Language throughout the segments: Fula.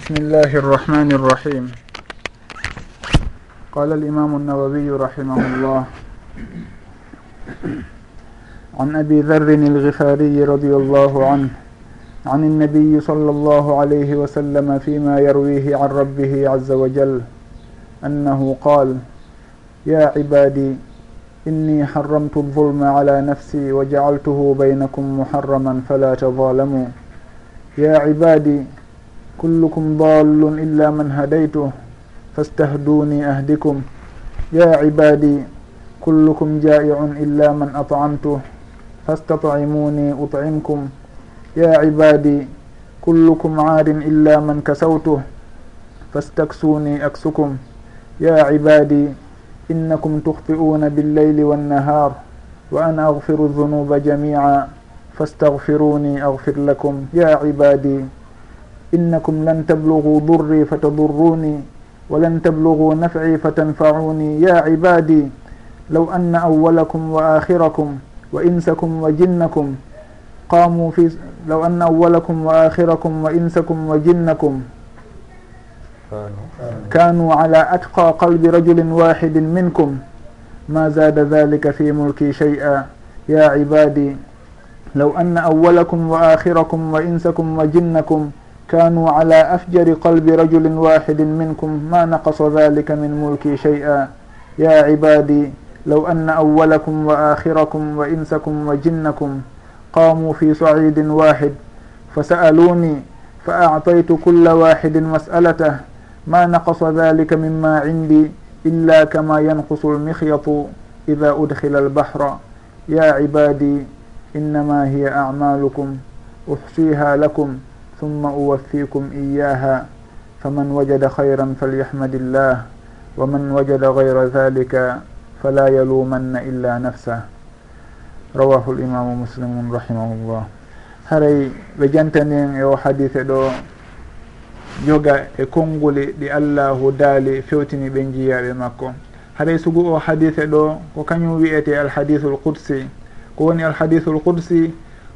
بسم الله الرحمن الرحيم قال الإمام النووي رحمه الله عن أبي ذر الغفاري رضي الله عنه عن النبي صلى الله عليه وسلم فيما يرويه عن ربه عز وجل أنه قال يا عبادي إني حرمت الظلم على نفسي وجعلته بينكم محرما فلا تظالموا يا عبادي كلكم ضال إلا من هديته فاستهدوني أهدكم يا عبادي كلكم جائع إلا من أطعمته فاستطعموني أطعمكم يا عبادي كلكم عار إلا من كسوته فاستكسوني أكسكم يا عبادي إنكم تخطئون بالليل والنهار وأنا أغفر الذنوب جميعا فاستغفروني أغفر لكم يا عبادي innakum lan tablugu durri fatadurruni walan tablugu nafci fatanfacuni ya cibadi law anna awalakum wa akhirakum wa insakum wa jinnakum قاموا في لو أن أولكم وآخركم وإنسكم وجنكم كانوا على أتقى قلب رجل واحد منكم ما زاد ذلك في ملكي شيئا يا عبادي لو أن أولكم وآخركم وإنسكم وجنكم كانوا على أفجر قلب رجل واحد منكم ما نقص ذلك من ملكي شيئا يا عبادي لو أن أولكم وآخركم وإنسكم وجنكم قاموا في صعيد واحد فسألوني فأعطيت كل واحد مسألته ما نقص ذلك مما عندي إلا كما ينقص المخيط إذا أدخل البحر يا عبادي إنما هي أعمالكم أحصيها لكم ثم أوفيكم إياها فمن وجد خيرا فليحمد الله ومن وجد غير ذلك فلا يلومن إلا نفسه رواه الإمام مسلم رحمه الله haray ɓe jantanin e o hadise ɗo joga e konnguli ɗi allahu daali fewtini ɓe jiyaɓe makko haray sugu o hadise ɗo ko kañum wiyete alhadisul qudsi ko woni alhadisul qudsi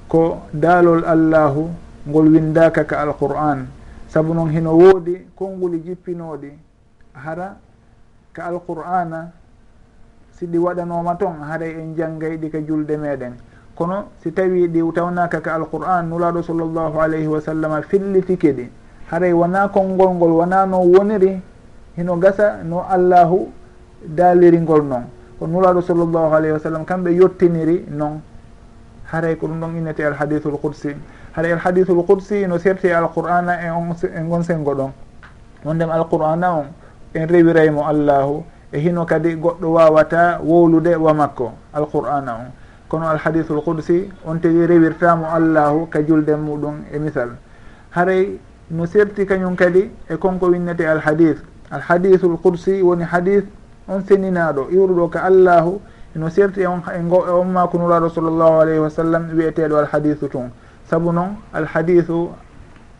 ko daalol allahu ngol windaka ka alqur'an. Saabu noon hino woodi konnguli e jippinooɗi hara ka alqur'ana si ɗi waɗanoma toon haray en janggayɗi ka julde meɗen. Kono si tawi ɗi tawnaka ka alqur'an nulaɗo sallllahu alayhi wa sallam fillitike ɗi haray wona konngol ngol wona no woniri hino gasa no allahu daaliri ngol noon ko nulaɗo sallllahu alayhi wa sallam kamɓe yettiniri noon haray ko ɗum ɗon innete alhadithul qudsi. Haɗa alhadithul qudsi no serti alqur'ana e on e gon sengo ɗon. Wondem alqur'ana on en rewiraymo allahu e hino kadi goɗɗo wawata wowlude wa makko alqur'ana on. Kono alhadithul qudsi on tawi rewirtamo allahu ka julde muɗum e misal. Haray no serti kañum kadi e konko winnete alhadith. Alhadithul qudsi woni hadith on seninaɗo iwruɗo ka allahu eno serti e on e mako nuraɗo sallllahu alayhi wa sallam wiyeteɗo alhadisu tun. Saabu noon alhadisu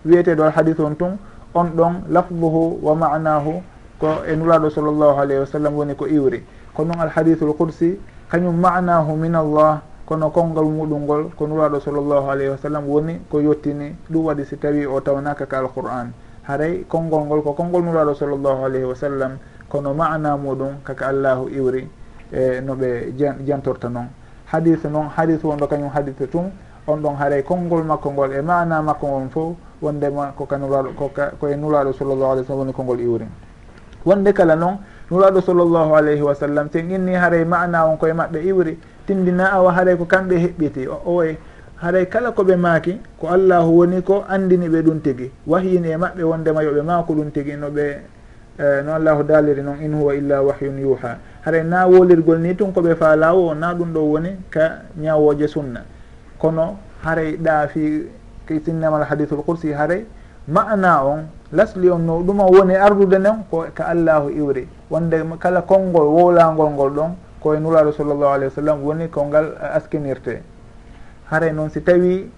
wiyeteɗo alhadisu on tun on ɗon lafduhu wa manahu ko e nuraɗo sallllahu alayhi wa sallam woni ko iwri. Ko noon alhadisu l qudsi kañum manahu min allah kono konngol muɗum ngol ko nuraɗo sallllahu alayhi wa sallam woni ko yettini ɗum waɗi si tawi o tawnaka ka alqur'an. Haray konngol ngol ko konngol nuraɗo sallllahu alayhi wa sallam kono mana muɗum kaka allahu iwri. e no ɓe jantorta noon. Hadithe noon hadise wonɗo kañum hadithe tum on ɗon haaray konngol makko ngol e mana makko ngol fof wondema koka nuraɗo koye nuraɗo sallllahu alih w sallam woni konngol iwri wonde kala noon nuraɗo sallllahu alayhi wa sallam ten inni haaray mana on koye maɓɓe iwri tindina awa haaray ko kamɓe heɓɓiti. Owoy e haaray kala koɓe maaki ko allahu woni ko andini ɓe ɗum tigi. Wahyini e maɓɓe wondema yoɓe maako ɗum tigi no ɓe e, no allahu daaliri noon in huwa illa wahyun yuha haray na wolirgol ni tun koɓe falawo o na ɗum ɗo woni ka ñawoje sunna. Kono haray ɗa fi sinnamal hadithul qursi haray mana on lasli on no ɗuma woni ardude nden ko ka allahu iwri. Wonde kala konngol wowlagol ngol ɗon koye nuraɗo sallllahu alayhi wa sallam woni kongal askinirte. Haray noon si tawi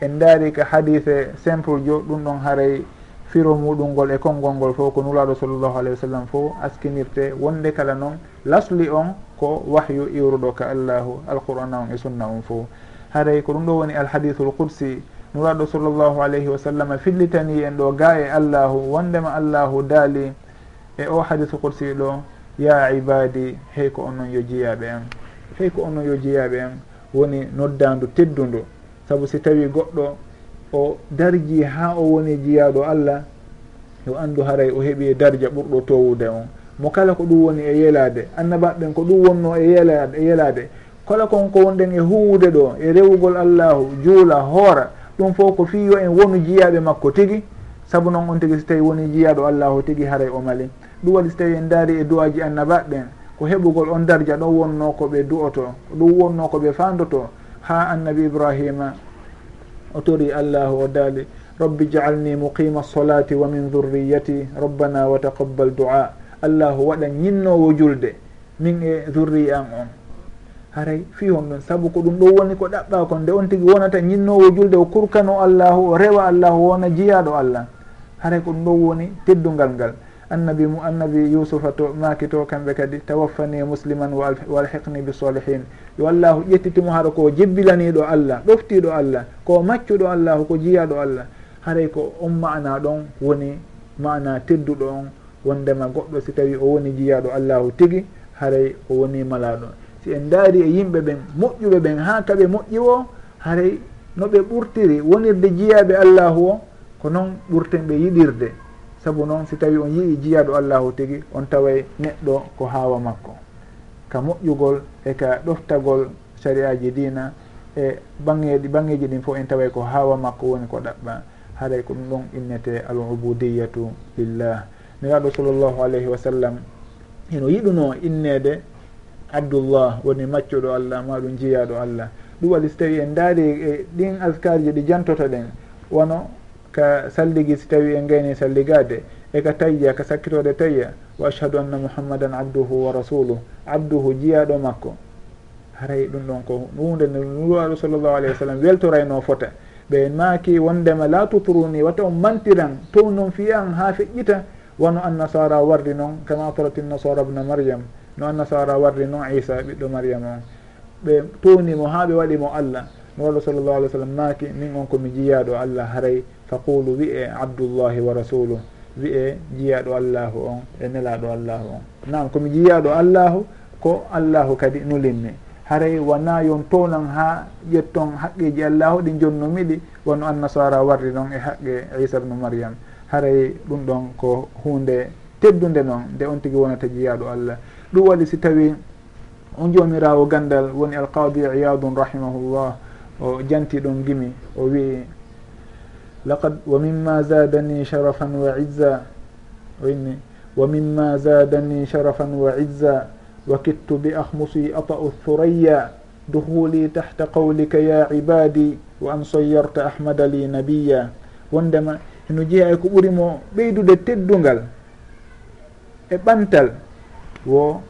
en daari ka hadithe simple jo ɗum ɗon haray firo muɗum ngol e konngol ngol fof ko nulaɗo sallllahu alayhi wa sallam fof askinirte. Wonde kala noon lasli on ko wahyu iwruɗo ka allahu alqur'ana on e sunna on fof. Haray ko ɗum ɗo woni alhadithul qudsi. Nuraɗo sallllahu alayhi wa sallam fillitani en ɗo ga e allahu wondema allahu daali. E o hadithu qudsi ɗo ya ibadi hey ko onon yo jiyaɓe en hey ko onon yo jiyaɓe en woni noddandu teddundu. Saabu si tawi goɗɗo o darji ha o woni jiyaɗo allah yo andu haray o heeɓi e darja ɓurɗo towude on. Mo kala ko ɗum woni e yelade annabaɓen ko ɗum wonno e yelade e yelade. Kala kon ko wonɗen e huwude ɗo e rewugol allahu juula hoora ɗum fof ko fiyo en wonu jiyaɓe makko tigui saabu noon on tigui so tawi woni jiyaɗo allahu tigui haray o mali. Ɗum waɗi so tawi en daari e duwaji annabaɓen ko heɓugol on darja ɗon wonno koɓe du'oto ɗum wonno koɓe fandoto ha annabi ibrahima o tori allahu o daali rabbi jaalni muqima solati wa min dhurriyati rabbana wa taqabbal dua. Allahu waɗa ñinnowo julde min e dhurri an on. Haray fi hon ɗon saabu ko ɗum ɗo woni ko ɗaɓɓa kon nde on tigui wonata ñinnowo julde o kurkano allahu o rewa allahu wona jiyaɗo allah. Haray ko ɗum ɗo woni teddungal ngal. annabi mu annabi yusufa to maaki to kamɓe kadi tawaffani musliman wa alhiqni bi solihin yo allahu ƴettitimo haɗa ko jebbilaniɗo allah ɗoftiɗo allah ko maccuɗo allahu ko jiyaɗo allah. Haray ko on mana ɗon woni mana tedduɗo on wondema goɗɗo si tawi o woni jiyaɗo allahu tigi haray o woni malaɗo si en daari e yimɓe ɓen moƴƴuɓe ɓen ha kaɓe moƴƴi o haray no ɓe ɓurtiri wonirde jiyaɓe allahu o ko noon ɓurten ɓe yiɗirde. saabu noon si tawi on yii jiyaɗo allahu tigi on taway neɗɗo ko haawa makko. Ka moƴƴugol e ka ɗoftagol sariyaji dina e bangeji bangeji ɗin fof en taway ko haawa makko woni ko ɗaɓɓa. Haɗay ko ɗum ɗon innete al ubudiyatu lillah niraɗo sallllahu alayhi wa sallam eno yiɗuno innede abdoullah woni maccuɗo allah ma ɗum jiyaɗo allah. Ɗum waɗi so tawi en daari e ɗin askar ji ɗi jantoto ɗen. Wono ka salligi si tawi en gayni e salligade eka tayya ka sakkitode tayya wa ashhadu anna muhammadan abduhu wa rasuluh abduhu jiyaɗo makko. Haray ɗum ɗon ko hunde nde nuraɗo sallllahu alayhi wa sallam weltorayno fota. Ɓe maaki wondema la tutruni wata on mantiran tow noon fiyan ha feƴƴita. Wono annasara warri noon kama atratin nasara bna mariame no annasara warri noon isa ɓiɗɗo mariame on. Ɓe townimo ha ɓe waɗimo allah. Nuraɗo sallllahu alih w sallam maaki min on komi jiyaɗo allah haray faqulu wiye abdoullahi wa rasuluh wiye jiyaɗo allahu on e nelaɗo allahu on. Nam komi jiyaɗo allahu ko allahu kadi nulinmi. Haray wona yon townan ha ƴetton haqqeji allahu ɗi jonnomiɗi wono annasara warri noon e haqqe isa bnu mariame haray ɗum ɗon ko hunde teddude noon nde on tigui wonata jiyaɗo allah. Ɗum waɗi si tawi on jomirawo gandal woni alqadi iyadun rahimahullah o janti ɗon gimi o wii laqad wa mimma zadani sharafan wa izza o inni wa mimma zadani sharafan wa izza wa kittu bi ahmusi ata'u thuraya duhuli tahta qawlika ya ibadi wa an sayyarta ahmada li nabiya wondema heno jeeya e ko ɓurimo ɓeydude teddungal e ɓantal wo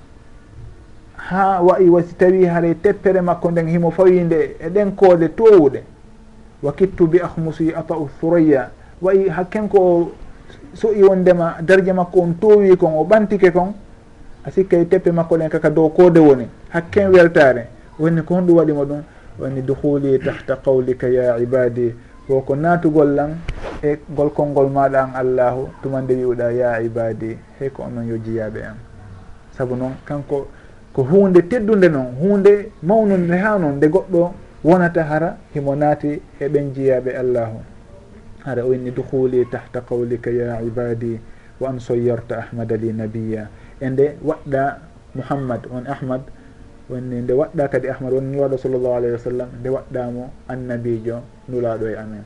ha wayi wasi tawi haray teppere makko nden himo fawinde e ɗen koode towuɗe wa kittu bi ahmusi ata'u thuraya wayi hakken ko soƴi wondema darje makko on towi kon o ɓantike kon a sikkay teppe makko ɗen kaka dow kode woni hakken weltare wonni ko honɗum waɗimo ɗum woni duhuli tahta qawlika ya ibadi woko ko lan e golkol ngol maɗa an allahu tumande wiwɗa ya ibadi hey ko onon yo jiyaɓe an saabu noon kanko ko hunde teddude noon hunde mawnude ha noon nde goɗɗo wonata hara himo naati e ɓen jiyaɓe allahu. Hara o inni duhuli tahta qawlika ya ibadi wa an soyyarta ahmada li nabiya e nde waɗɗa mouhammad on ahmad wonni nde waɗɗa kadi ahmad woni nulaɗo sallllahu alayhi wa sallam nde waɗɗamo annabijo nulaɗo e amen.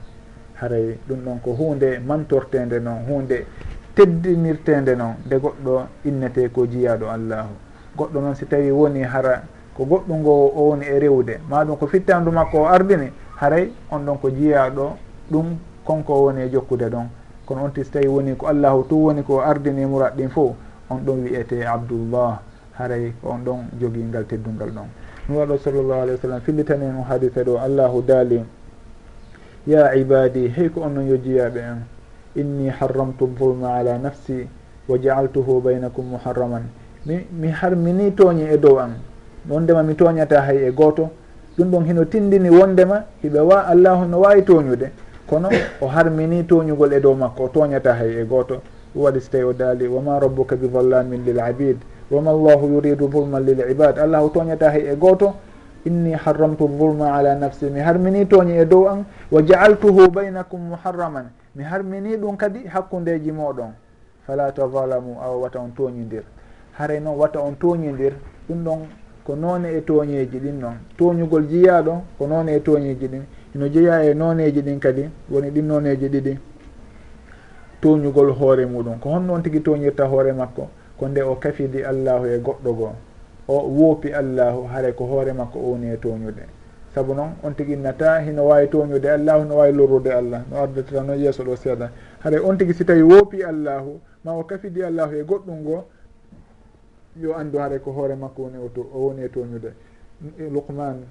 Haray ɗum ɗon ko hunde mantortede noon hunde teddinirtede noon nde goɗɗo innete ko jiyaɗo allahu. Goɗɗo noon si tawi woni hara ko goɗɗo ngo o woni e rewde. Maɗum ko fittandu makko o ardini haray on ɗon ko jiyaɗo ɗum konko woni e jokkude ɗon. Kono on ti so tawi woni ko allahu tu woni ko ardini murat ɗin fo on ɗon wiyete abdoullah haray ko on ɗon jogii ngal teddungal ɗon. Mi waɗo sallllahu alayhi wa sallam fillitani en hadisa ɗo allahu daali ya ibadi hey ko onnon yo jiyaɓe en inni harramtu zulma ala nafsi wa jaaltuhu baynakum muharraman. Mi mi harmini tooñi e dow an wondema mi tooñata hay e gooto ɗum ɗon hino tindini wondema hiɓe wa allahu no wawi tooñude kono o harmini toñugol e dow makko o toñata hay e gooto ɗum waɗi so tawi o daali wama rabbuka bi vallamin lil abid? Wama llahu yuridu zulman lil ibad? Allahu toñata hay e gooto inni harramtu zulma ala nafsi. Mi harmini tooñi e dow an wa jaaltuhu baynakum muharraman. Mi harmini ɗum kadi hakkundeji moɗon. Fala tazalamu awa wata on tooñidir haray noon wata on tooñidir ɗum ɗon ko noone e tooñeeji ɗin noon. Tooñugol jiyaaɗo ko noone e tooñeeji ɗin. Ino jeeya e nooneeji ɗin kadi woni ɗin nooneeji ɗiɗi. Tooñugol hoore muɗum. Ko hon noon tigi tooñirta hoore makko ko nde o kafidi allahu e goɗɗo goo. O woopi allahu haray ko hoore makko o woni e tooñude. Sabu noon on tigi innata hino waawi tooñude allahu no waawi lorrude allah. No ardotira noon yeeso ɗo seeɗa. Haray on tigi si tawi woopi allahu ma o kafidi allahu e goɗɗum goo yo anndu haare ko hoore makko woni e o woni e toñude. Luqman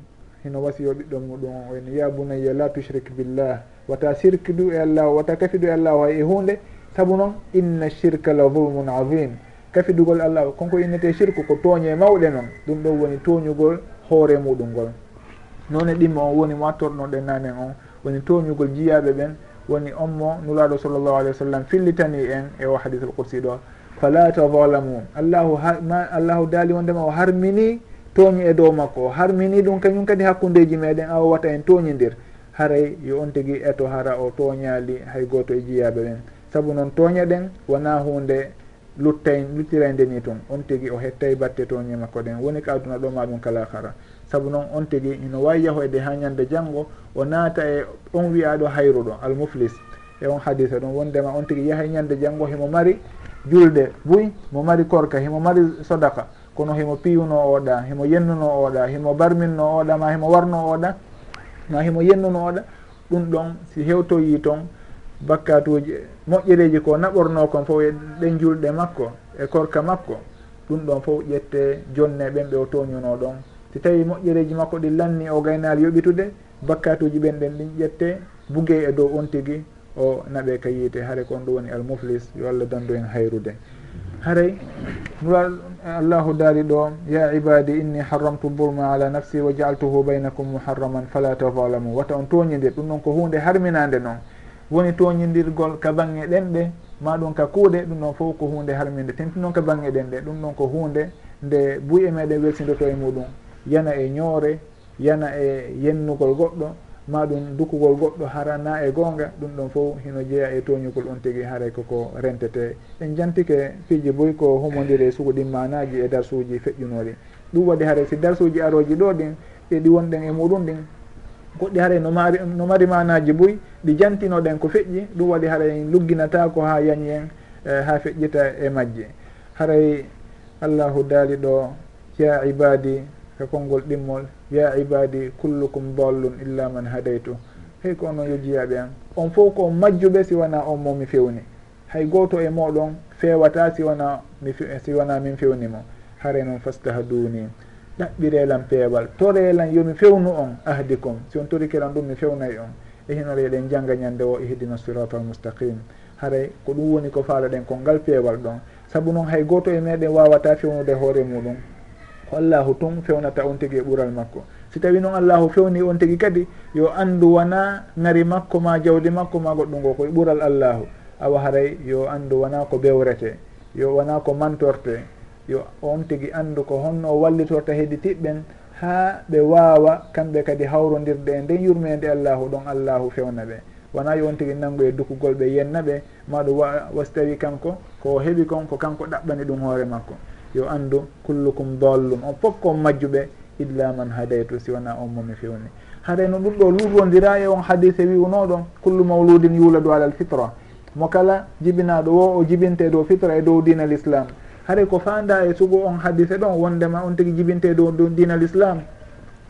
hino wasiyo ɓiɗɗo muɗum o woni ya bunayya la tushrik billah wata sirque du e allah wata kafidu e allah hay e hunde? Saabu noon inna shirka la vulmun adim kafidugol allah konko innete shirku ko tooñe mawɗe noon ɗum ɗon woni tooñugol hoore muɗum ngol. Noone ɗimmo on woni mo attornoɗen nanen on woni tooñugol jiyaɓe ɓen woni on mo nulaɗo sallllahu alih wa sallam fillitani en e o hadis al qursi ɗo. fala tavalamun allahu ma allahu daali wondema o harmini tooñi e dow makko. O harmini ɗum kañum kadi hakkudeji meɗen awa wata en tooñidir haray yo on tigui eto hara o tooñali hay goto e jiyaɓe ɓen saabu noon tooña ɗen wona hunde luttay luttirayde ni toon on tigui o hettay batte tooñe makko ɗen. Woni ka aduna ɗo ma ɗum kala hara. Saabu noon on tigui ino wawi yahoyde e ha ñande janggo o naata e on wiyaɗo hayruɗo almuflis. E on hadisa ɗum wondema on tigui yahay e ñande janggo himo mari julɗe buy mo mari korka himo mari sodaka kono himo piyuno oɗa himo yennuno oɗa himo barminno oɗa ma himo warno oɗa ma himo yennuno oɗa ɗum ɗon si hewtoyi toon bakkatuji moƴƴereji ko naɓorno kon fof e ɗen julɗe makko e korka makko. Ɗum ɗon fof ƴette jonne ɓen ɓe o toñuno ɗon. Si tawi moƴƴereji makko ɗi lanni o gaynali yoɓitude bakkatuji ɓen ɗen ɗin ƴette bugue e dow on tigui o naɓe ka yiite haare kon ɗum woni almuflis yo allah dandu en hayrude. Haray allahu daari ɗo ya ibadi inni harramtu burma ala nafsi wa jaaltuhu baynakum muharraman fala tazalamu. Wata on toñidir ɗum noon ko hunde harminade noon. Woni toñidirgol ka bange ɗenɗe ma ɗum ka kuuɗe ɗum ɗon fof ko hunde harminde tenti noon ka bange ɗen ɗe ɗum ɗon ko hunde nde buy e meɗen welsidoto e muɗum. Yana e ñoore yana e yennugol goɗɗo ma ɗum dukugol goɗɗo harana e goonga ɗum ɗon fof hino jeeya e toñukol on tigi haaray koko rentete. En jantike fiiji boy ko homodiri e sukuɗin manaji e darsuji feƴƴunoɗi ɗum waɗi haare si darsuji aroji ɗo ɗin ɗiɗi wonɗen e muɗum ɗin. Goɗɗi haray no mari no mari manaji boy ɗi jantinoɗen ko feƴƴi ɗum waɗi haray lugginata ko ha yañi en e, ha feƴƴita e majje. Haray allahu daali ɗo ya ibadi ka konngol ɗimmol. Ya ibadi kullukum dallun illa man hadaytu. Hey ko onon yo jiyaɓe an on fof ko majjuɓe si wona on mo mi fewni. Hay goto e moɗon fewata si wona mi si wona min fewnimo hare noon fastahaduni ɗaɓɓirelan peewal. Torelan yomi fewnu on ahdi kom si on torikelan ɗum mi fewnay on. E hinore eɗen jangga ñande o ihdina sirata almustaqim haray ko ɗum woni ko faalaɗen ko ngal peewal ɗon. Saabu noon hay goto e meɗen wawata fewnude hoore muɗum. ko allahu tun fewnata on tigi e ɓural makko. Si tawi noon allahu fewni on tigi kadi yo andu wona ngari makko ma jawdi makko ma goɗɗum ngo koye ɓural allahu. Awa haray yo andu wona ko bewrete yo wona ko mantorte yo on tigi andu ko honno wallitorta heedi tiɓɓen ha ɓe wawa kamɓe kadi hawrodirde e nden yurmede allahu ɗon allahu fewna ɓe. Wona yo on tigi nanngu e dukugol ɓe yenna ɓe maɗum wa wasi tawi kanko ko heeɓi kon ko kanko ɗaɓɓani ɗum hoore makko. yo anndu kullukum dallum on fof ko majjuɓe illa man hadaytu si wona on momi fewni. Haɗay no ɗum ɗo luurondira e on hadise wiwnoɗon kullu mawludin yuuladu alal fitra. Mo kala jibinaɗo wo o jibinte dow fitra e dow dina l' islam haɗay ko fanda e sugo on hadise ɗon wondema on tigui jibinte dow dina l' islam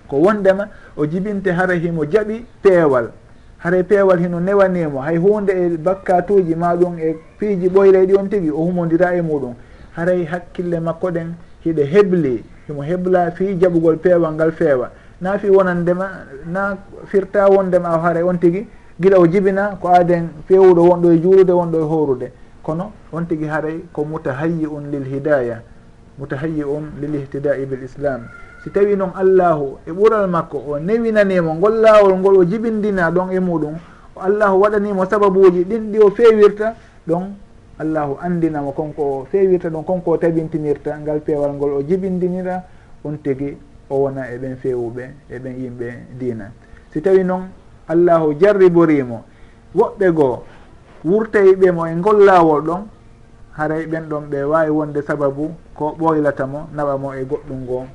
ko wondema o jibinte hara himo jaɓi peewal. Haray peewal hino newanimo hay hunde e bakkatuji maɗum e piiji ɓoyle on tigui o humodira e muɗum haray hakkille makko ɗen hiɗe hebli himo hebla fi jaɓugol peewal ngal feewa. Na fi wonandema na firta wondema aw haara on tigi gila o jibina ko aaden fewuɗo wonɗo e juulude wonɗo e horude kono on tigi haaray ko mutahayyi un lil hidaya mutahayyi un lil ihtidai bil islam si tawi noon allahu e ɓural makko o newinanimo ngol laawol ngol o jibindina ɗon e muɗum allahu waɗanimo sababuji ɗin ɗi o fewirta ɗon allahu andinamo konko o fewirta ɗum konko o tabintinirta ngal peewal ngol o jibindinira on tigi o wona e eɓen fewuɓe ɓen yimɓe diina. Si tawi noon allahu jarriborimo woɓɓe goo wurtayiɓe mo e ngol laawol ɗon haray ɓen ɗon ɓe wawi wonde sababu ko ɓoylatamo naɓamo e goɗɗum ngoo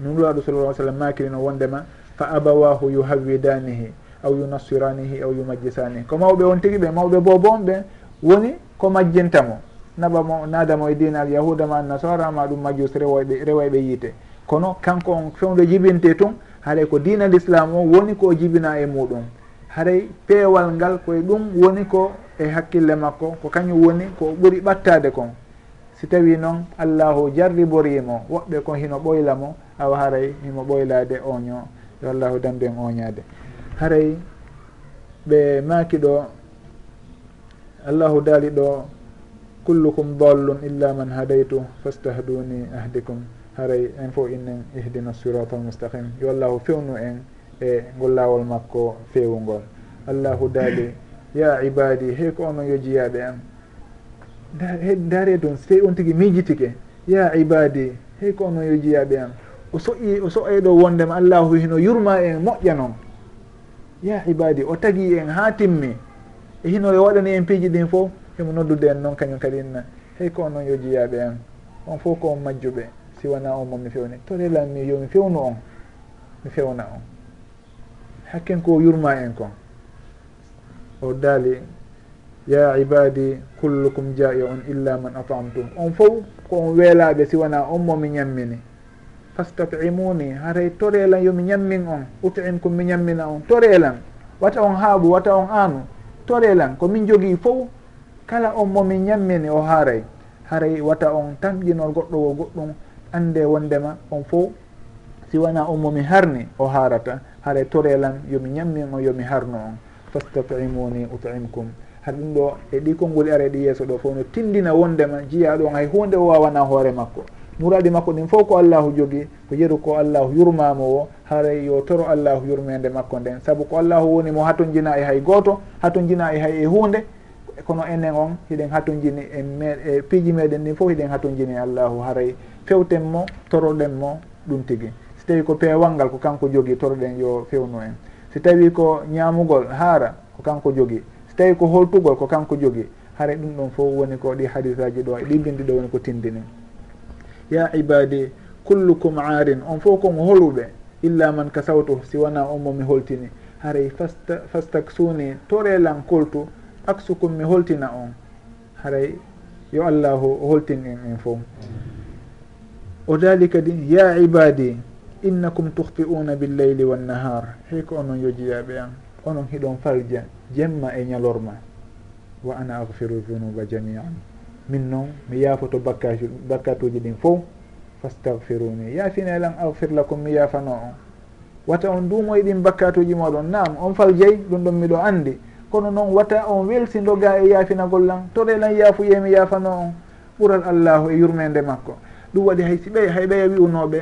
nulaɗo sallah sallam makirino wondema fa abawahu yuhawidanihi aw yunassiranihi aw yumajjisanihi. Ko mawɓe on tigi ɓe mawɓe bobon ɓe woni ko majjinta mo naɓa mo nadamo e dina al yahuda ma annasara ma ɗum majus rewoyɓe rewayɓe yiite. Kono kanko on fewde jibinte tun haɗay ko dina l' islam o woni ko jibina e muɗum. Haɗay peewal ngal koye ɗum woni ko e hakkille makko ko kañum woni ko ɓuri ɓattade kon. Si tawi noon allahu jarriborimo woɓɓe kon hino ɓoyla mo awa haray himo ɓoylade oño yo allahu dambe en oñade haray ɓe maaki ɗo allahu daali ɗo kullukum dallun illa man hadaytu fastahduni ahdikum. Haray en fof innen ihdina sirata almustaqim yo allahu fewnu en e ngol laawol makko fewugol allahu daali ya ibadi hey ko onon yo jiyaɓe am. Daare toon so tawi on tigui miijitike. Ya ibadi hey ko onon yo jiyaɓe am. O soƴi o soƴay ɗo wondema allahu hino yurma en moƴƴa noon ya ibadi o tagui en ha timmi. e hino yo e waɗani en piiji ɗin fof himo noddude en noon kañum kadi inna. Hey ko on noon yo jiyaɓe an on fof ko on majjuɓe. Si wona on momi fewni. To relan mi yomi fewnu on. Mi fewna on. Hakken ko yurma en kon. O daali ya ibadi kullukum ja'i on illa man atamtum. On fof ko on weelaɓe si wona on momi ñammini. Fastatimuni. Haray to relan yomi ñammin on. Utim ko mi ñammina on. To relan wata on haaɓu wata on aanu. torelan komin jogii fof kala on momin ñammini o haaray. Haray wata on tamƴinol goɗɗo o goɗɗum ande wondema on fof. Si wona on momi harni o haarata. Haray torelan yomi ñammin on yomi harno on. Fastatimuni utimkum. Har ɗum ɗo e ɗi konngoli ara e ɗi yeeso ɗo fof no tindina wondema jiya ɗon hay hunde o wawana hoore makko. muraɗi makko ɗin fof ko allahu jogi ko yeru ko allahu yurmamo o haray yo toro allahu yurmede makko nden. Saabu ko allahu woni mo hatojina e hay goto hatojina e hay e hunde kono enen on hiɗen hatojini e me e piiji meɗen ɗin fof hiɗen hatojini allahu haray. Fewten mo toroɗen mo ɗum tigui so tawi ko peewal ngal ko kanko jogui toroɗen yo fewnu en. So tawi ko ñamugol haara ko kanko jogui so tawi ko holtugol ko kanko jogui haara ɗum ɗon fof woni ko ɗi hadisaji ɗo e ɗi bindi ɗo woni ko tindini. ya ibadi kullukum aarin on fof kon holuɓe illa man kasawtu si wona on momi holtini. Haray fasta fastaksuni torelan koltu aksukum mi holtina on. Haray yo allahu holtin en en fof. O daali kadi ya ibadi innakum tuhti'una billeyli wannahar. Heyko onon yojiyaɓe an onon hiɗon falja jemma e ñalorma. Wa ana agfiru dunuba jamian min noon mi yaafoto bakkaji bakkatuji ɗin fof fastahfiruni yaafina lan ahfir lakum mi yaafano on. Wata on duumoye ɗin bakkatuji moɗon nam on fal jeyi ɗum ɗon miɗo andi kono noon wata on welsindoga e yaafinagol lan tore lan yaafuye mi yaafano on. Ɓural allahu e yurmede makko. Ɗum waɗi hay si ɓe hay ɓeya wi'unoɓe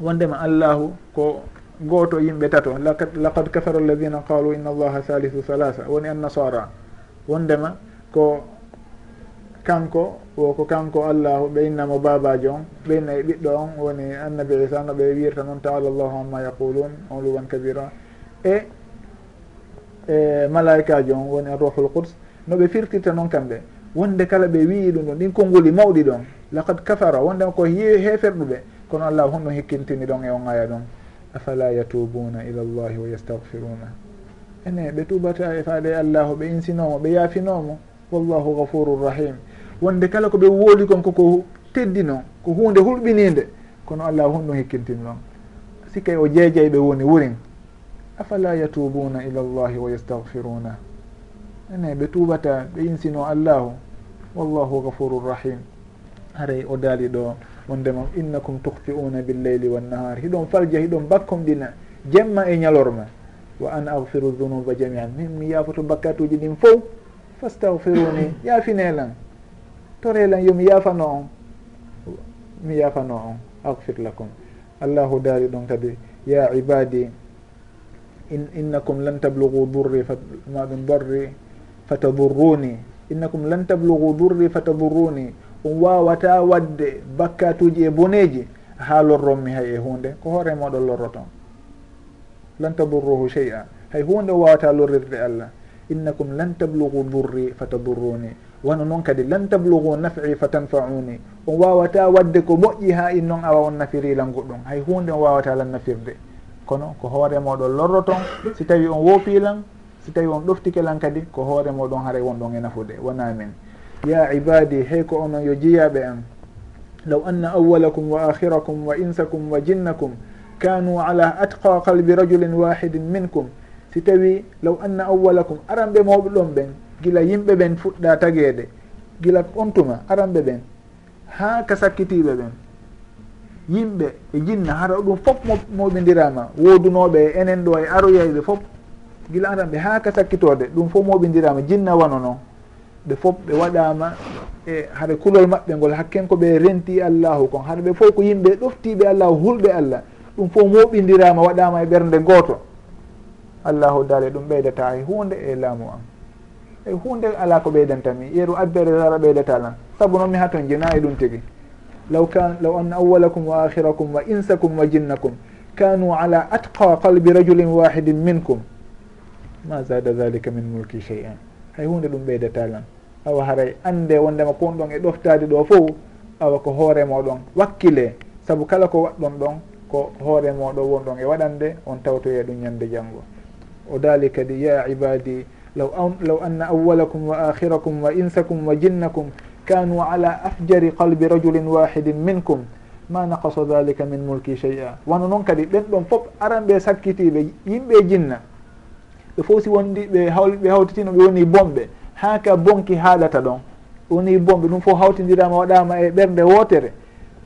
wondema allahu ko gooto yimɓe tato. Laqad kafara alladina qalu inna allaha salisu salasa woni annasara wondema ko kanko woko kanko allahu ɓeynnamo babajo on ɓeyna e ɓiɗɗo on woni annabi isa no ɓe wirta noon taala llahu amma yaqulun on luwan kabira. E e malaikajo on woni arruhul quds no ɓe firtirta noon kamɓe. Wonde kala ɓe wii ɗum ɗon ɗin konngoli mawɗi ɗon. Laqad kafara wonde ko heferɗuɓe kono allah honno hikkintini ɗon e on aya ɗon. Afala yatubuna ila llahi wa yastahfiruna ene ɓe tubata e faade allahu ɓe insinomo ɓe yaafinomo wallahu gafurur rahim wonde kala ko ɓe wooli kon koko teddino ko hunde hulɓininde kono allah hon ɗum hekkintin noon sikkay e o jeejay ɓe woni wurin afala yatubuna ila llahi wa yastahfiruna ene ɓe tuɓata ɓe insino allahu wallahu gafurur rahim haray o daali ɗo wondema innakum tuhfiuna billeyli wannahar hiɗon falja hiɗon bakkomɗina jemma e ñalorma. Wa an agfiru dunuba jamian min mi yaafoto bakkatuji ɗin fof fastahfiruni yaafinelan torelan yomi yafano on. Mi yafano on. Agfir lakum. Allahu daari ɗon kadi ya ibadi in innakum lan tablugu durri maɗum ɗum fatadurruni. Innakum lan tablugu durri fatadurruni. On wawata wadde bakkatuji e boneji ha lorronmi hay e hunde. Ko hoore moɗon lorroton lan tadurruhu chey a hay hunde o wawata lorrirde allah. Innakum lan tablugu durri fatadurruni. wono noon kadi lan tablugu naf'i fa tanfauni. On wawata wadde ko moƴƴi ha in noon awa on nafirilan goɗɗum hay hunde on wawata lan nafirde. Kono ko hoore moɗon lorro si tawi on woopilan si tawi on ɗoftikelan kadi ko hoore moɗon haray wonɗon e nafude. Wona min ya ibadi hey ko onon yo jeeyaɓe en law anna awalakum wa akhirakum wa insakum wa jinnakum kanu ala atqa qalbi rajulin wahidin minkum. Si tawi law anna awalakum aranɓe mawɓe ɗon ɓen gila yimɓe ɓen fuɗɗa tageede. Gila on tuma aranɓe ɓen. Ha ka sakkitiɓe ɓen. Yimɓe e jinna hara ɗum fof moɓidirama wodunoɓe e enen ɗo e aroyayɓe fof. Gila aranɓe ha ka sakkitode ɗum fof moɓidirama jinna wano noon ɓe fof ɓe waɗama e haɗa kulol maɓɓe ngol hakken ko ɓe renti allahu kon. Haɗa ɓe fof ko yimɓe ɗoftiɓe allahu hulɓe allah. Ɗum fof moɓidirama waɗama e ɓernde goto allahu daale ɗum ɓeydata e hunde e laamu am. e hunde ala ko ɓeydantami yeru abbere sara ɓeydata lan. Saabu noon mi ha ton jina e ɗum tigi. Law kan law anna awalakum wa akhirakum wa insakum wa jinnakum kanu ala atqa qalbi rajulin wahidin minkum. Ma zada dhalika min mulki chey an hay hunde ɗum ɓeydata lan. Awa haray ande wondema kon ɗon e ɗoftade ɗo fo awa ko hoore moɗon wakkile. Saabu kala ko waɗɗon ɗon ko hoore moɗo wonɗon e waɗande on tawtoye ɗum ñande janggo o daali kadi ya ibadi law an law anna awalakum wa akhirakum wa insakum wa jinnakum kanu ala afjari qalbi rajulin wahidin minkum ma naqasa dhalika min mulki shey a wano noon kadi ɓen ɗon fof aran ɓe sakkitiɓe yimɓe jinna ɓe fof si wondi ɓe hawl ɓe hawtitino ɓe woni bomɓe ha ka bonki haaɗata ɗon woni bomɓe ɗum fof hawtidirama waɗama e ɓernde wotere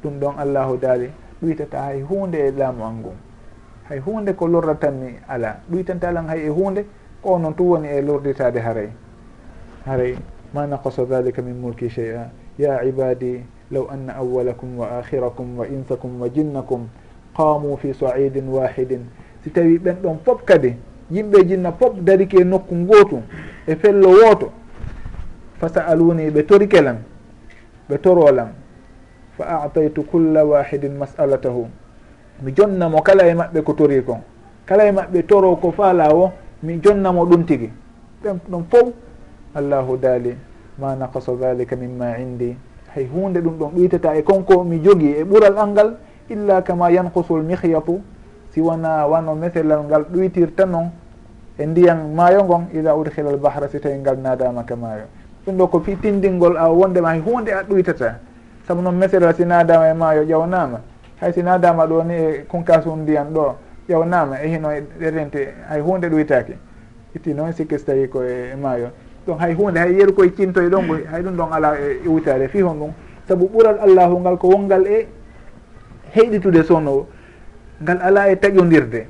ɗum ɗon allahu daali ɗoytata hay hunde e laamu an ngun hay hunde ko lorratanmi ala ɗoytanta hay e hunde Oh, ko noon tum woni e lorditade haray. Haray ma naqasa dhalika min mulki chey a ya ibadi law anna awalakum wa akhirakum wa insakum wa jinnakum qamu fi saidin wahidin. Si tawi ɓen ɗon fof kadi yimɓe jinna fof dariki e nokku gootu e fello wooto fa sa'aluni ɓe torike lam ɓe torolan fa ataytu culla wahidin mas'alatahu. Mi jonnamo kala e maɓɓe ko tori kon kala e maɓɓe toro ko faala o min jonnamo ɗum tigi. Ɓen ɗon fof allahu daali ma naqasa dalika mimma indi. Hay hunde ɗum ɗon ɗoytata e konko mi jogii e ɓural angal illa kama yankusul mihyatu si wona wano meselal ngal ɗoytirta noon e ndiyan maayo ngon ila udkhila l bahra si tawi ngal nadama ka maayo. Ɗum ɗo ko fi tindingol a wondema hay hunde a ɗoytata saabu noon meselal si nadama e maayo ƴawnama hay si nadama ɗo ni e kunkasu ndiyan ɗo ƴewnama e hino ɗerente hay hunde ɗoytaki itti noon sikki so tawi koye maayo. Ɗon hay hunde hay yeru koye cintoye ɗon go hay ɗum ɗon ala e iwtare fi hon ɗum saabu ɓural allahu ngal ko wongal e heyɗitude sowno ngal ala e taƴodirde.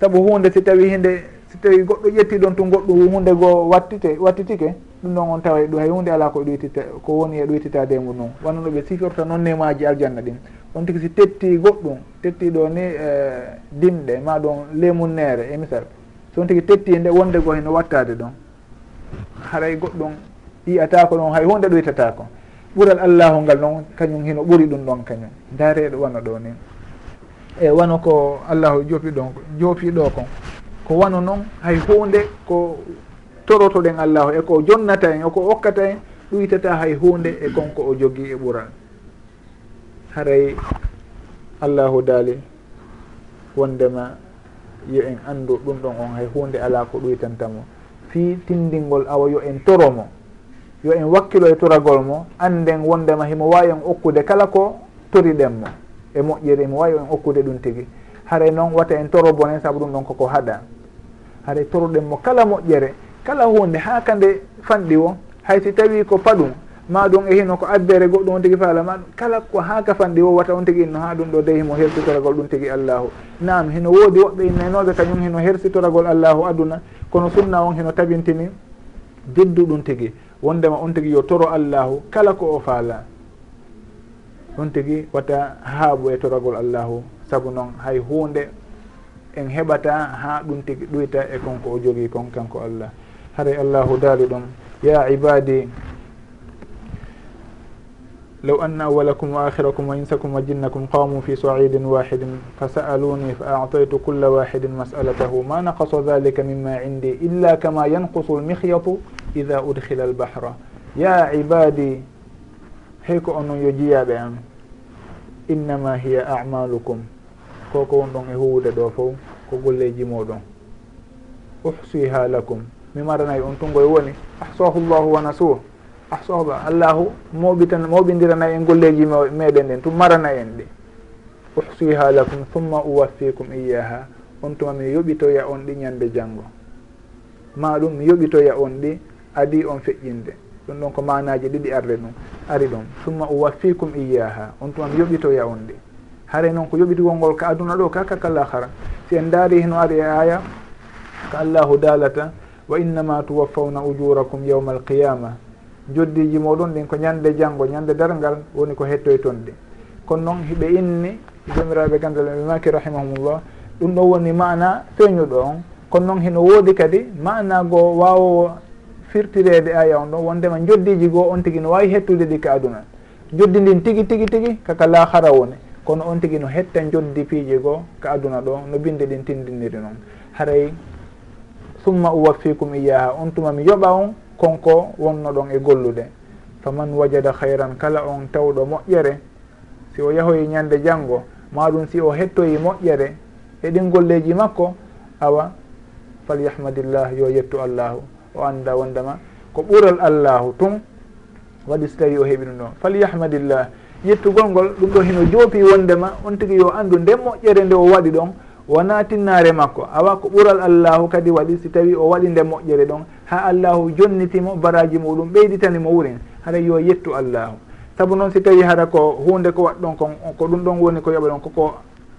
Saabu hunde si tawi hinde si tawi goɗɗo ƴetti ɗon to goɗɗo hunde goo wattite wattitike ɗum ɗon on tawa e ɗo hay hunde ala ko ɗoytita ko woni e ɗoytitade ngu noon wonno ɗo ɓe sifirta noon nemaji aljanna ɗin. On tigi si tetti goɗɗum tettiɗo ni e, dimɗe ma ɗon lemunnere e misal. So on tigi tetti e nde wonde goo heno wattade ɗon haray goɗɗum yiyatako ɗon hay hunde ɗoytatako ɓuural allahu ngal noon kañum hino ɓuuri ɗum ɗon kañum. Dareɗo wano ɗo ni. E wano ko allahu joopiɗon joopiɗo kon ko wano noon hay hunde ko torotoɗen allahu eko jonnata en eko okkata en ɗuytata hay hunde e konko o jogii e ɓuran. Haray allahu daali wondema yo en andu ɗum ɗon on hay hunde ala ko ɗuytantamo. Fii tindingol awa yo en toromo yo en wakkilo e toragol mo anden wondema himo wawi en okkude kala ko toriɗen mo e moƴƴiri himo wawi en okkude ɗum tigi. Haray noon wata en toro bonen saabu ɗum ɗon koko haɗa. Haray toroɗen mo kala moƴƴere kala hunde ha kande fanɗi o hay si tawi ko paɗum ma ɗum e hino ko abbere goɗɗum on tigui faala ma kala ko ha ka fanɗi o wata on tigui inno ha ɗum ɗo dey himo hersitoragol ɗum tigui allahu. Nam hino woodi woɓɓe innaynoɓe e kañum hino hersitoragol allahu aduna kono sunna on hino tabintini diddu ɗum tigui wondema on tigui yo toro allahu kala ko o faala. On tigui wata haaɓu e toragol allahu saabu noon hay hunde en heɓata ha ɗum tigui ɗoyta e konko o jogui kon kanko allah. haray allahu daali ɗum. Ya ibadi law anna awalakum wa akhirakum wa insakum wa jinnakum qamu fi saidin wahidin fa sa'aluni fa a'taytu kulla wahidin mas'alatahu. Ma naqasa dhalika mima indi illa kama yanqusu almikhyatu ida udkhila albahra. Ya ibadi hey ko onon yo jiyaɓe am innama hiya amalukum koko won ɗon e huwude ɗo fof ko golleji moɗon uhsiha lakum. mi maranayi on tungoye woni ahsahu llahu wa nasuhu ahsahba allahu. Moɓitan moɓidiranayi en golleji meɗen ɗen tum marana en ɗi uhsiha lakum thumma uwaffikum iyaha on tuma mi yoɓitoya on ɗi ñande janggo ma ɗum mi yoɓitoya on ɗi adi on feƴƴinde. Ɗum ɗon ko manaji ɗiɗi arde ɗum ari ɗum. Summa uwaffikum iyaha on tuma mi yoɓitoya on ɗi. Haare noon ko yoɓitugol ngol ka aduna ɗo ka kakal'ahara si en daari heno ari e aya ko allahu daalata wa innama tuwaffawna ujurakum yawma alqiyama joddiji moɗon ɗin ko ñande janggo ñande dargal woni ko hettoytonde kono noon hiɓe inni jomiraɓe gandal ɓe maki rahimahumullah ɗum ɗo woni mana feeñuɗo on. Kono noon hino woodi kadi mana goo wawowo firtirede aya on ɗon wondema joddiji goo on tigui no wawi hettude ɗi ka aduna. Joddi ndin tigui tigui tigui kaka lahara woni. Kono on tigui no hetta joddi piiji goo ka aduna ɗo no binde ɗin tindiniri noon. Haray summa uwaffikum iyaha on tuma mi yoɓa on konko wonno ɗon e gollude. Faman wajada hayran kala on tawɗo moƴƴere si o yahoyi ñande janngo maɗum si o hettoyi moƴƴere e ɗin golleji makko awa falyahmadillah yo yettu allahu. O anda wondema ko ɓural allahu tun waɗi so tawi o heeɓi ɗum ɗon. Falyahmadillah yettugol ngol ɗum ɗo hino joopi wondema on tigui yo andu nde moƴƴere nde o waɗi ɗon wona tinnare makko awa ko ɓural allahu kadi waɗi si tawi o waɗi nde moƴƴere ɗon ha allahu jonnitimo baraji muɗum ɓeyditanimo wuren haɗa yo yettu allahu. Saabu noon si tawi hara ko hunde ko waɗɗon kon ko ɗum ɗon woni ko yoɓa ɗon koko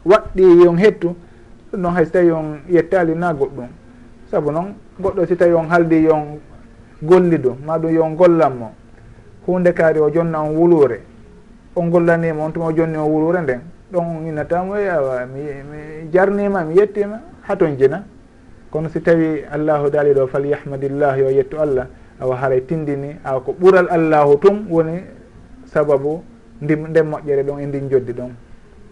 waɗɗi yon hettu ɗum ɗon hay so tawi on yettali na goɗɗum. Saabu noon goɗɗo si tawi on haaldi yon gollidu maɗum yon gollanmo hunde kaari o jonna on wulure on gollanima on tuma o jonni o wulure nden ɗon innatamo e awa mi mi jarnima mi yettima haton jina kono si tawi allahu daali ɗo falyahmadillahi yo yettu allah awa haray tindini awa ko ɓural allahu tum woni sababu ndi nden moƴƴere ɗon e ndin joddi ɗon.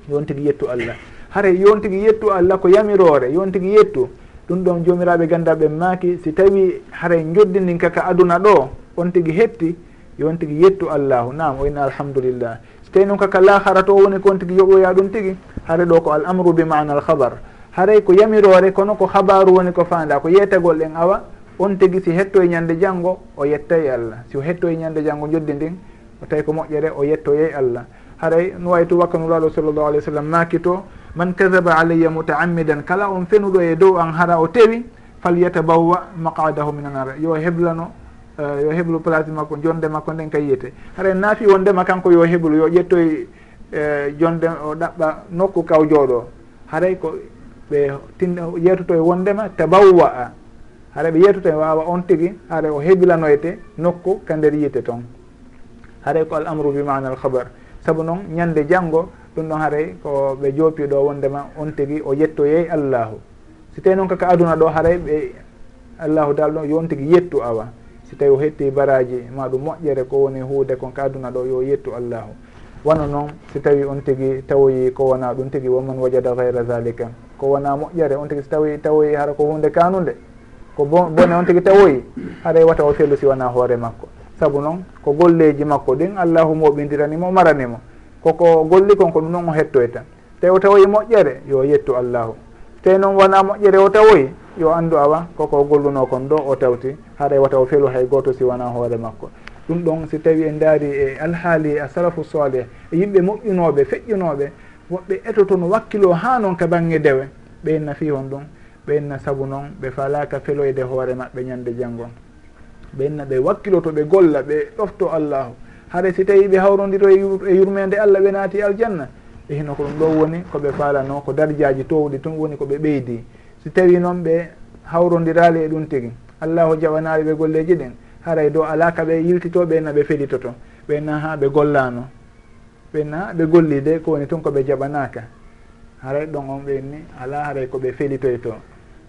Yon tigui yettu allah. Haray yon tigui yettu allah ko yamirore yon tigui yettu ɗum ɗon jomiraɓe gandaɓe maaki. Si tawi haray joddinin kaka aduna ɗo on tigui hetti yon tigui yettu allahu. Nam o inna alhamdulillah. tawi noon kaka lahara to woni kon tigui yoɓoya ɗum tigui haare ɗo ko al amru bi mana al habar haray ko yamirore kono ko habaru woni ko fanda ko yeetagol ɗen awa on tigui si hetto e ñande janggo o yettay allah. Si o hetto e ñande janggo joddi ndin o tawi ko moƴƴere o yettoyey allah. Haray no way to wakkanulaɗo sallllahu alih w sallam makito man kadaba alayya mutaammidan kala on fenuɗo e dow an hara o tewi falyatabawa maqadahu minan ara yo heblano Eh, yo heɓlu place makko jonde makko nden ka yiyete. Hara en naafi wondema kanko yo heɓlu yo ƴettoy eh, jonde o ɗaɓɓa nokku kaw jooɗo. Haray ko ɓe tin yeetoto e wondema a haɗa ɓe yeetoto e wawa on tigui haɗa o heɓilanoyte nokku ka nder yiite toon haray ko al amru bi mana al habar saabu noon ñande janggo ɗum ɗon haray ko ɓe joopiɗo wondema on tigui o yettoyey allahu. Si tawi noon kaka aduna ɗo haray ɓe allahu dal ɗon yon tigui yettu awa. si tawi o hetti baraji ma ɗum moƴƴere ko woni huude kon ka aduna ɗo yo yettu allahu. Wano noon si tawi on tigui tawoyi ko wona ɗum tigui woman wajada gayra zalika. Ko wona moƴƴere on tigui so tawi tawoyi hara ko hunde kanude ko bone on tigui tawoyi haray e wata o fellu si wona hoore makko. Saabu noon ko golleji makko ɗin allahu moɓidiranimo maranimo. Koko golli kon ko ɗum noon o hettoyta. Tawi o tawoyi moƴƴere yo yettu allahu. te noon wona moƴƴere o tawoy? Yo anndu awa koko golluno kon ɗo o tawti. Haɗa e wata o felu hay e goto si wona hoore makko. Ɗum ɗon si tawi en daari e alhaali a salafu soleh e yimɓe moƴƴunoɓe feƴƴunoɓe woɓɓe etotono wakkilo ha noon ka bangge dewe ɓeyenna fi hon ɗum ɓeyenna saabu noon ɓe falaka feloyde hoore maɓɓe ñande janggo ɓeyenna ɓe wakkilo to ɓe golla ɓe ɗofto allahu. Haɗa si tawi ɓe hawrodiro e, e yurmede allah ɓe naati aljanna. e hino ko ɗum ɗo woni koɓe falano ko dardiaji towɗi tun woni koɓe ɓeydi. Si tawi noon ɓe hawrodirali e ɗum tigi allahu jaɓanari ɓe golleji ɗin haray dow alaka ɓe yiltito ɓenna ɓe felitoto ɓenna ha ɓe gollano ɓenna ha ɓe golli de ko woni tun koɓe jaɓanaka haray ɗon on ɓenni ala haray koɓe felitoy to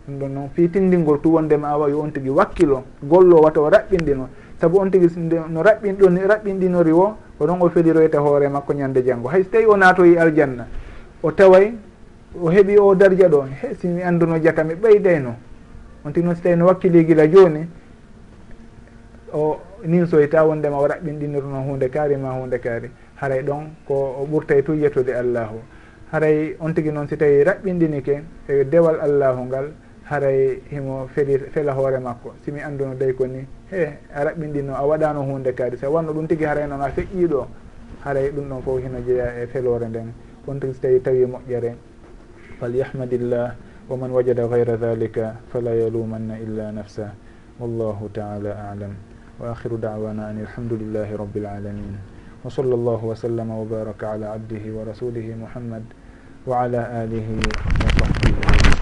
ɗum ɗon noon fitindingol tuwondema a wawi on tigui wakkilo gollo wata o raɓɓinɗino saabu on tigui no raɓɓinɗo raɓɓinɗinori wo ko noon o feliroyta hoore makko ñande janngo. Hay so tawi o naatoyi e aljanna o taway o heeɓi o dardia ɗo he simi anduno jaka mi ɓeydayno on tigi noon so tawi no wakkili gila jooni o nin soyta e wondema o raɓɓinɗinirno hunde kaari ma hunde kaari. Haray ɗon ko o ɓurtay e tujjatude allahu. Haray on tigi noon si tawi raɓɓinɗinike e dewal allahu ngal haray himo feli fela hoore makko. Simi anduno day ko ni he a raɓɓinɗino a waɗano hunde kadi so wanno ɗum tigui haray noon a feƴƴiɗo haray ɗum ɗon foof hino jeeya e felore nden. On tigui so tawi tawi e moƴƴere. Falyahmadillah wa man wajada gayra dhalika fala yalumanna illa nafsa wallahu taala alam. Wa akhiru dawana an alhamdulillahi rabbil alamin wa sall llahu wa sallama wa baraka ala abdihi wa rasulihi muhammad wa ala alihi wa sahbihi.